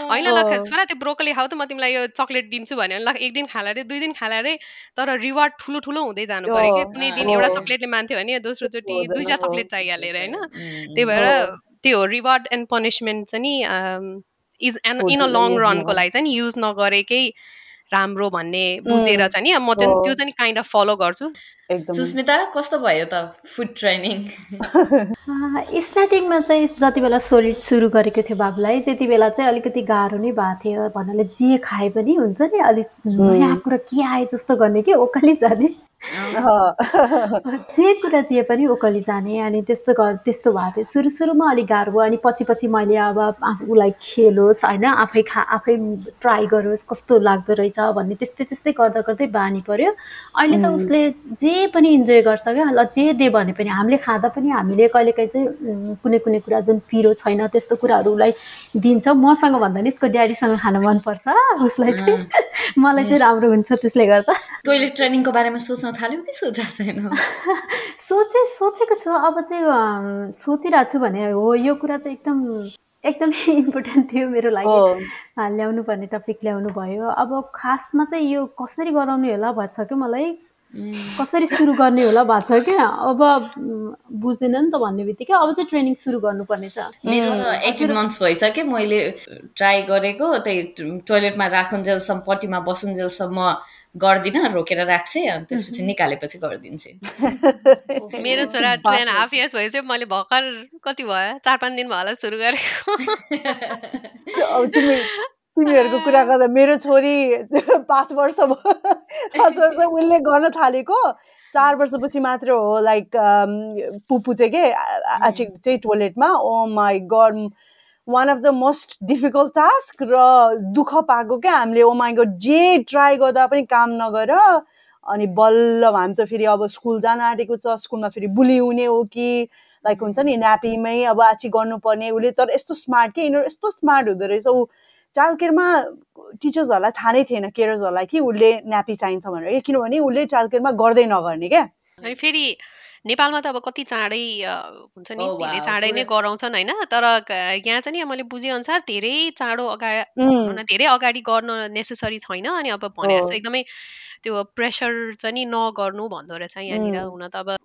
Speaker 5: होइन ल छोरा त्यो ब्रोकली खाऊ त म तिमीलाई यो चक्लेट दिन्छु भन्यो ल एक दिन खाला अरे दुई दिन खाला अरे तर रिवार्ड ठुलो ठुलो हुँदै जानु पऱ्यो कि? कुनै दिन एउटा चक्लेटले मान्थ्यो भने दोस्रोचोटि दुईवटा चक्लेट चाहिहालेर होइन? त्यही भएर त्यो रिवार्ड एन्ड पनिसमेन्ट चाहिँ नि is an in a long रनको लागि चाहिँ नि युज नगरेकै राम्रो भन्ने बुझेर चाहिँ नि म चाहिँ त्यो चाहिँ काइन्ड अफ फलो गर्छु।
Speaker 2: सुस्मिता कस्तो भयो त फुड ट्रेनिङ
Speaker 6: स्टार्टिङमा चाहिँ जति बेला सोलिड सुरु गरेको थियो बाबुलाई त्यति बेला चाहिँ अलिकति गाह्रो नै भएको थियो। भन्नाले जे खाए पनि हुन्छ नि अलिक नयाँ कुरा के आए जस्तो गर्ने कि ओकाली जाने। जे कुरा दिए पनि ओकली जाने अनि त्यस्तो गर त्यस्तो भएको थियो। सुरु सुरुमा अलिक गाह्रो भयो अनि पछि पछि मैले अब उसलाई खेलोस् होइन आफै खा आफै ट्राई गरोस् कस्तो लाग्दो रहेछ भन्ने त्यस्तै त्यस्तै गर्दा गर्दै बानी पर्यो। अहिले त उसले जे पनि इन्जोय गर्छ क्या। ल जे दे भने पनि हामीले खाँदा पनि हामीले कहिलेकाहीँ चाहिँ कुनै कुनै कुरा जुन पिरो छैन त्यस्तो कुराहरू उसलाई दिन्छौँ। मसँग भन्दा नि उसको ड्याडीसँग खान मनपर्छ। उसलाई चाहिँ मलाई चाहिँ राम्रो हुन्छ त्यसले गर्दा।
Speaker 7: टोइलेट ट्रेनिङको बारेमा सोच्न थाल्यो कि सोचा छैन?
Speaker 6: सोचे सोचेको छु। अब चाहिँ सोचिरहेको छु भने हो यो कुरा चाहिँ एकदम एकदमै इम्पोर्टेन्ट थियो मेरो लागि। ल्याउनु पर्ने टपिक ल्याउनु भयो अब खासमा चाहिँ यो कसरी गराउने होला भन्छ क्या मलाई? कसरी सुरु गर्ने होला भएको छ क्या? अब बुझ्दैन नि त भन्ने बित्तिकै अब चाहिँ ट्रेनिङ सुरु गर्नुपर्ने छ
Speaker 7: मेरो एटिन मन्थ्स भइसक्यो। मैले ट्राई गरेको त्यही टोइलेटमा राखुन्जेलसम्म पट्टीमा बसुन्जेलसम्म गर्दिनँ रोकेर राख्छे अनि त्यसपछि निकालेपछि गरिदिन्छु
Speaker 5: मेरो छोरा टु एन्ड हाफ इयर्स भएपछि मैले भर्खर कति भयो? चार पाँच दिन भयो होला सुरु गरेको।
Speaker 3: तिमीहरूको कुरा गर्दा मेरो छोरी पाँच वर्ष भयो पाँच वर्ष उसले गर्न थालेको। चार वर्षपछि मात्र हो लाइक पुपु चाहिँ के आची चाहिँ टोइलेटमा ओ my god one of the most difficult task र दुःख पाएको क्या हामीले। ओ माई गड जे ट्राई गर्दा पनि काम नगर। अनि बल्ल हामी त फेरि अब स्कुल जान आँटेको छ स्कुलमा फेरि बुली हुने हो कि? लाइक हुन्छ नि न्यापीमै अब आची गर्नुपर्ने। उसले तर यस्तो स्मार्ट के यिनीहरू यस्तो स्मार्ट हुँदो रहेछ। ऊ चाइल्ड केयरमा टिचर्सहरूलाई थाहा नै थिएन केयर्सहरूलाई कि उसले न्यापी चाहिन्छ भनेर। कि किनभने उसले चाइल्ड केयरमा गर्दै नगर्ने क्या।
Speaker 5: अनि फेरि नेपालमा त अब कति चाँडै हुन्छ नि धेरै चाँडै नै गराउँछन् होइन? तर यहाँ चाहिँ नि मैले बुझेअनुसार धेरै चाँडो अगाडि धेरै अगाडि गर्न नेसेसरी छैन अनि अब भने जस्तो एकदमै त्यो प्रेसर चाहिँ नि नगर्नु भन्दो रहेछ यहाँनिर हुन त अब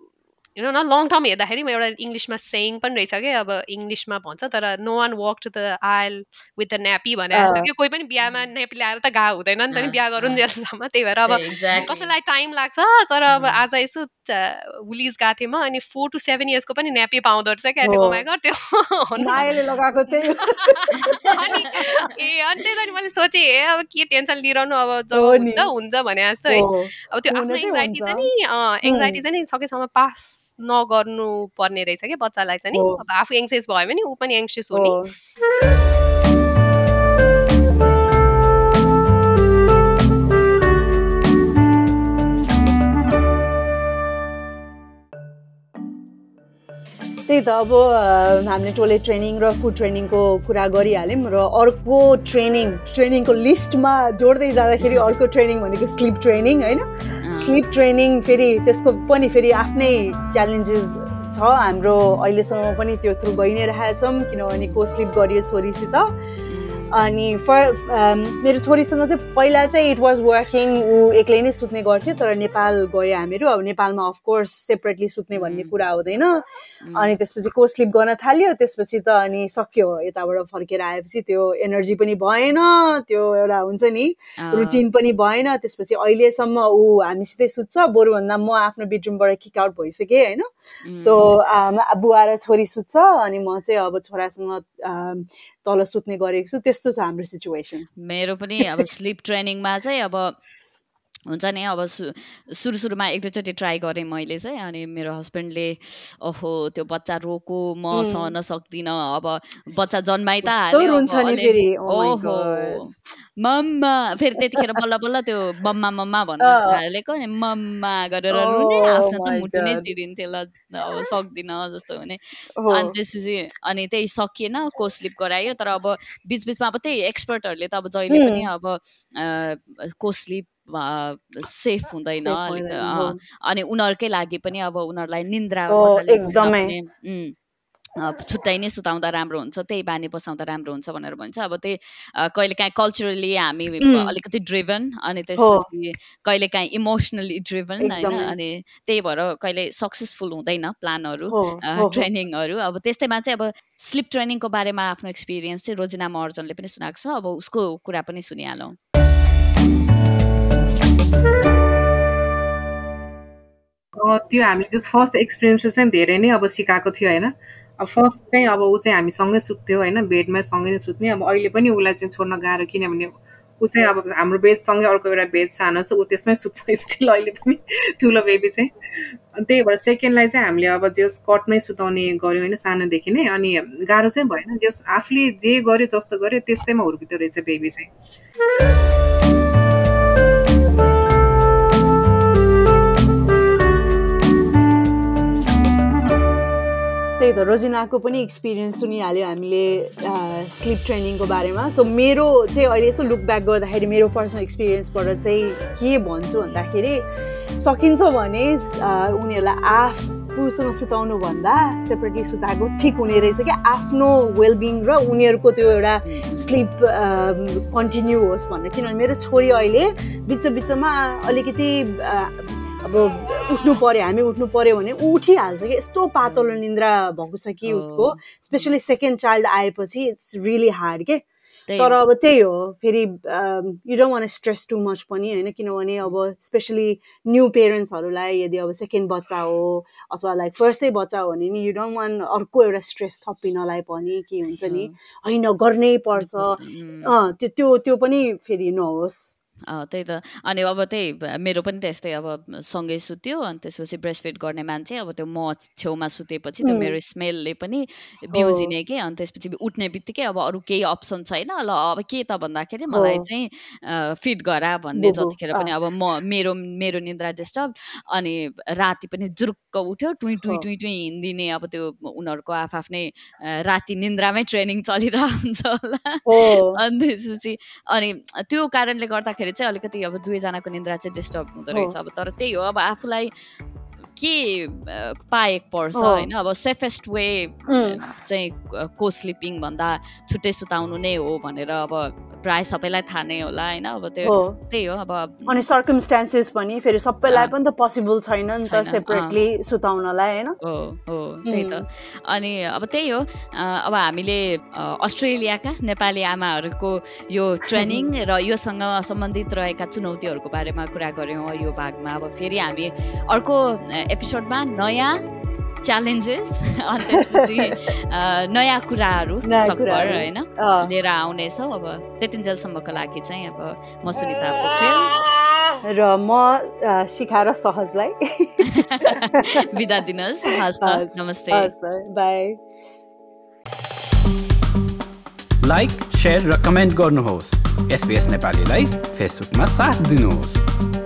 Speaker 5: यु न लङ टर्म हेर्दाखेरि एउटा इङ्ग्लिसमा सेङ पनि रहेछ क्या अब इङ्ग्लिसमा भन्छ तर no one work to the oil with the nappy भने जस्तो कि कोही पनि बिहामा न्यापी ल्याएर त गा हुँदैन नि त नि बिहा गरुन् जेलसम्म त्यही भएर अब कसैलाई टाइम लाग्छ तर अब आज यसो वुलिज गएको थिएँ म अनि फोर टु सेभेन इयर्सको पनि न्यापी पाउँदो रहेछ क्या गर्थ्यो
Speaker 3: लगाएको
Speaker 5: अनि ए अनि त्यही त मैले सोचेँ ए अब के टेन्सन लिइरहनु अब जब हुन्छ हुन्छ भने जस्तो। है। अब त्यो आफ्नो एङ्जाइटी चाहिँ नि एङ्जाइटी चाहिँ नि सकेसम्म पास नगर्नु पर्ने रहेछ कि बच्चालाई चाहिँ। नि अब आफू एङ्सियस भयो भने ऊ पनि एङ्सियस हो। नि
Speaker 3: त्यही त अब हामीले टोइलेट ट्रेनिङ र फुड ट्रेनिङको कुरा गरिहाल्यौँ र अर्को ट्रेनिङ ट्रेनिङको लिस्टमा जोड्दै जाँदाखेरि अर्को ट्रेनिङ भनेको स्लिप ट्रेनिङ होइन? स्लिप ट्रेनिङ फेरि त्यसको पनि फेरि आफ्नै च्यालेन्जेस छ। हाम्रो अहिलेसम्म पनि त्यो थ्रु गइ नै रहेका छौँ किनभने को स्लिप गरियो छोरीसित। अनि फ मेरो छोरीसँग चाहिँ पहिला चाहिँ इट वाज वर्किङ ऊ एक्लै नै सुत्ने गर्थ्यो तर नेपाल गयो हामीहरू। अब नेपालमा अफकोर्स सेपरेटली सुत्ने भन्ने कुरा हुँदैन। अनि त्यसपछि को स्लिप गर्न थाल्यो त्यसपछि त अनि सक्यो। यताबाट फर्केर आएपछि त्यो एनर्जी पनि भएन त्यो एउटा हुन्छ नि रुटिन पनि भएन। त्यसपछि अहिलेसम्म ऊ हामीसितै सुत्छ बरुभन्दा म आफ्नो बेडरुमबाट किक आउट भइसकेँ होइन। सो बुवा र छोरी सुत्छ अनि म चाहिँ अब छोरासँग तल सुत्ने गरेको छु त्यस्तो छ हाम्रो सिचुएसन।
Speaker 2: मेरो पनि अब स्लिप ट्रेनिङमा चाहिँ अब हुन्छ नि? अब सु सुरु सुरुमा एक दुईचोटि ट्राई गरेँ मैले चाहिँ अनि मेरो हस्बेन्डले ओहो त्यो बच्चा रोको म सहन सक्दिनँ अब बच्चा जन्माइ त हाल्यो ओहो। मम्मा फेरि त्यतिखेर बल्ल बल्ल त्यो मम्मा मम्मा भन्न थालेको नि मम्मा गरेर रुने आफ्नो त मुटु नै चिरिन्थ्यो ल अब सक्दिनँ जस्तो हुने। अनि त्यसपछि अनि त्यही सकिएन को स्लिप गरायो तर अब बिचबिचमा अब त्यही एक्सपर्टहरूले त अब जहिले पनि अब को स्लिप सेफ हुँदैन अनि उनीहरूकै लागि पनि अब उनीहरूलाई निन्द्रा एकदमै। छुट्टै नै सुताउँदा राम्रो हुन्छ त्यही बानी बसाउँदा राम्रो हुन्छ भनेर भन्छ। अब त्यही कहिलेकाहीँ कल्चरली हामी अलिकति ड्रिभन अनि त्यसपछि कहिलेकाहीँ इमोसनली ड्रिभन होइन? अनि त्यही भएर कहिले सक्सेसफुल हुँदैन प्लानहरू ट्रेनिङहरू अब त्यस्तैमा चाहिँ अब स्लिप ट्रेनिङको बारेमा आफ्नो एक्सपिरियन्स चाहिँ रोजिना महर्जनले पनि सुनाएको छ। अब उसको कुरा पनि सुनिहालौँ।
Speaker 8: त्यो हामीले जस्ट फर्स्ट एक्सपिरियन्सेस चाहिँ धेरै नै अब सिकाएको थियो होइन? अब फर्स्ट चाहिँ अब ऊ चाहिँ हामी सँगै सुत्थ्यो होइन? बेडमा सँगै नै सुत्ने। अब अहिले पनि उसलाई चाहिँ छोड्न गाह्रो किनभने ऊ चाहिँ अब हाम्रो बेडसँगै अर्को एउटा बेड सानो छ ऊ त्यसमै सुत्छ स्टिल अहिले पनि ठुलो बेबी चाहिँ। त्यही भएर सेकेन्डलाई चाहिँ हामीले अब जस कटमै सुताउने गऱ्यो होइन? सानोदेखि नै। अनि गाह्रो चाहिँ भएन। जस आफूले जे गर्यो जस्तो गर्यो त्यस्तैमा हुर्किँदो रहेछ बेबी चाहिँ।
Speaker 3: त रोजिनाको पनि एक्सपिरियन्स सुनिहाल्यो हामीले स्लिप ट्रेनिङको बारेमा। सो मेरो चाहिँ अहिले यसो लुक ब्याक गर्दाखेरि मेरो पर्सनल एक्सपिरियन्सबाट चाहिँ के भन्छु भन्दाखेरि सकिन्छ भने उनीहरूलाई आफूसँग सुताउनुभन्दा सेपरेटली सुताएको ठिक हुने रहेछ कि आफ्नो वेलबिङ र उनीहरूको त्यो एउटा स्लिप कन्टिन्यू होस् भनेर। किनभने मेरो छोरी अहिले बिच बिचमा अलिकति अब उठ्नु पर्यो हामी उठ्नु पर्यो भने उठिहाल्छ कि। यस्तो पातलो निन्द्रा भएको छ कि उसको। स्पेसली सेकेन्ड चाइल्ड आएपछि इट्स रियली हार्ड के। तर अब त्यही हो फेरि you don't want stress too much पनि होइन किनभने अब स्पेसली न्यू पेरेन्ट्सहरूलाई यदि अब सेकेन्ड बच्चा हो अथवा लाइक फर्स्टै बच्चा हो भने नि यु डोन्ट वान अर्को एउटा स्ट्रेस थपिनलाई पनि के हुन्छ नि होइन गर्नै पर्छ। त्यो त्यो त्यो पनि फेरि नहोस्।
Speaker 2: त्यही त। अनि अब त्यही मेरो पनि त्यस्तै अब सँगै सुत्यो अनि त्यसपछि ब्रेस्ट फिड गर्ने मान्छे अब त्यो म छेउमा सुतेपछि त्यो मेरो स्मेलले पनि बिउजिने कि अनि त्यसपछि उठ्ने बित्तिकै अब अरू केही अप्सन छैन ल अब के त भन्दाखेरि मलाई चाहिँ फिट गरा भन्ने जतिखेर पनि अब म मेरो मेरो निन्द्रा डिस्टर्ब अनि राति पनि जुरुक्क उठ्यो टुई टुई टुई टुई हिँडिदिने अब त्यो उनीहरूको आफआफ्नै राति निन्द्रामै ट्रेनिङ चलिरहेको हुन्छ होला अनि त्यसपछि अनि त्यो कारणले गर्दाखेरि गर्दाखेरि चाहिँ अलिकति अब दुवैजनाको निन्द्रा चाहिँ डिस्टर्ब हुँदो रहेछ। अब तर त्यही हो अब आफूलाई के पाएको पर्छ होइन? अब सेफेस्ट वे चाहिँ को स्लिपिङ भन्दा छुट्टै सुताउनु नै हो भनेर अब प्राय सबैलाई थाहा नै होला होइन? अब त्यो त्यही हो अब
Speaker 3: अनि सर्कमस्टान्सेस पनि फेरि सबैलाई पनि त पोसिबल छैन नि त सेपरेटली सुताउनलाई होइन?
Speaker 2: हो हो त्यही त। अनि अब त्यही हो अब हामीले अस्ट्रेलियाका नेपाली आमाहरूको यो ट्रेनिङ र योसँग सम्बन्धित रहेका चुनौतीहरूको बारेमा कुरा गऱ्यौँ यो भागमा। अब फेरि हामी अर्को एपिसोडमा नयाँ च्यालेन्जेस अनि त्यसपछि नयाँ कुराहरू सकभर होइन? लिएर आउनेछौँ। अब त्यतिन्जेलसम्मको लागि चाहिँ अब म सुनिता पोखरेल
Speaker 3: र म शिखा र सहजलाई।
Speaker 2: बिदा दिनुहोस्। हस् नमस्ते।
Speaker 3: बाई।
Speaker 1: लाइक सेयर र कमेन्ट गर्नुहोस्। एसपिएस नेपालीलाई फेसबुकमा साथ दिनुहोस्।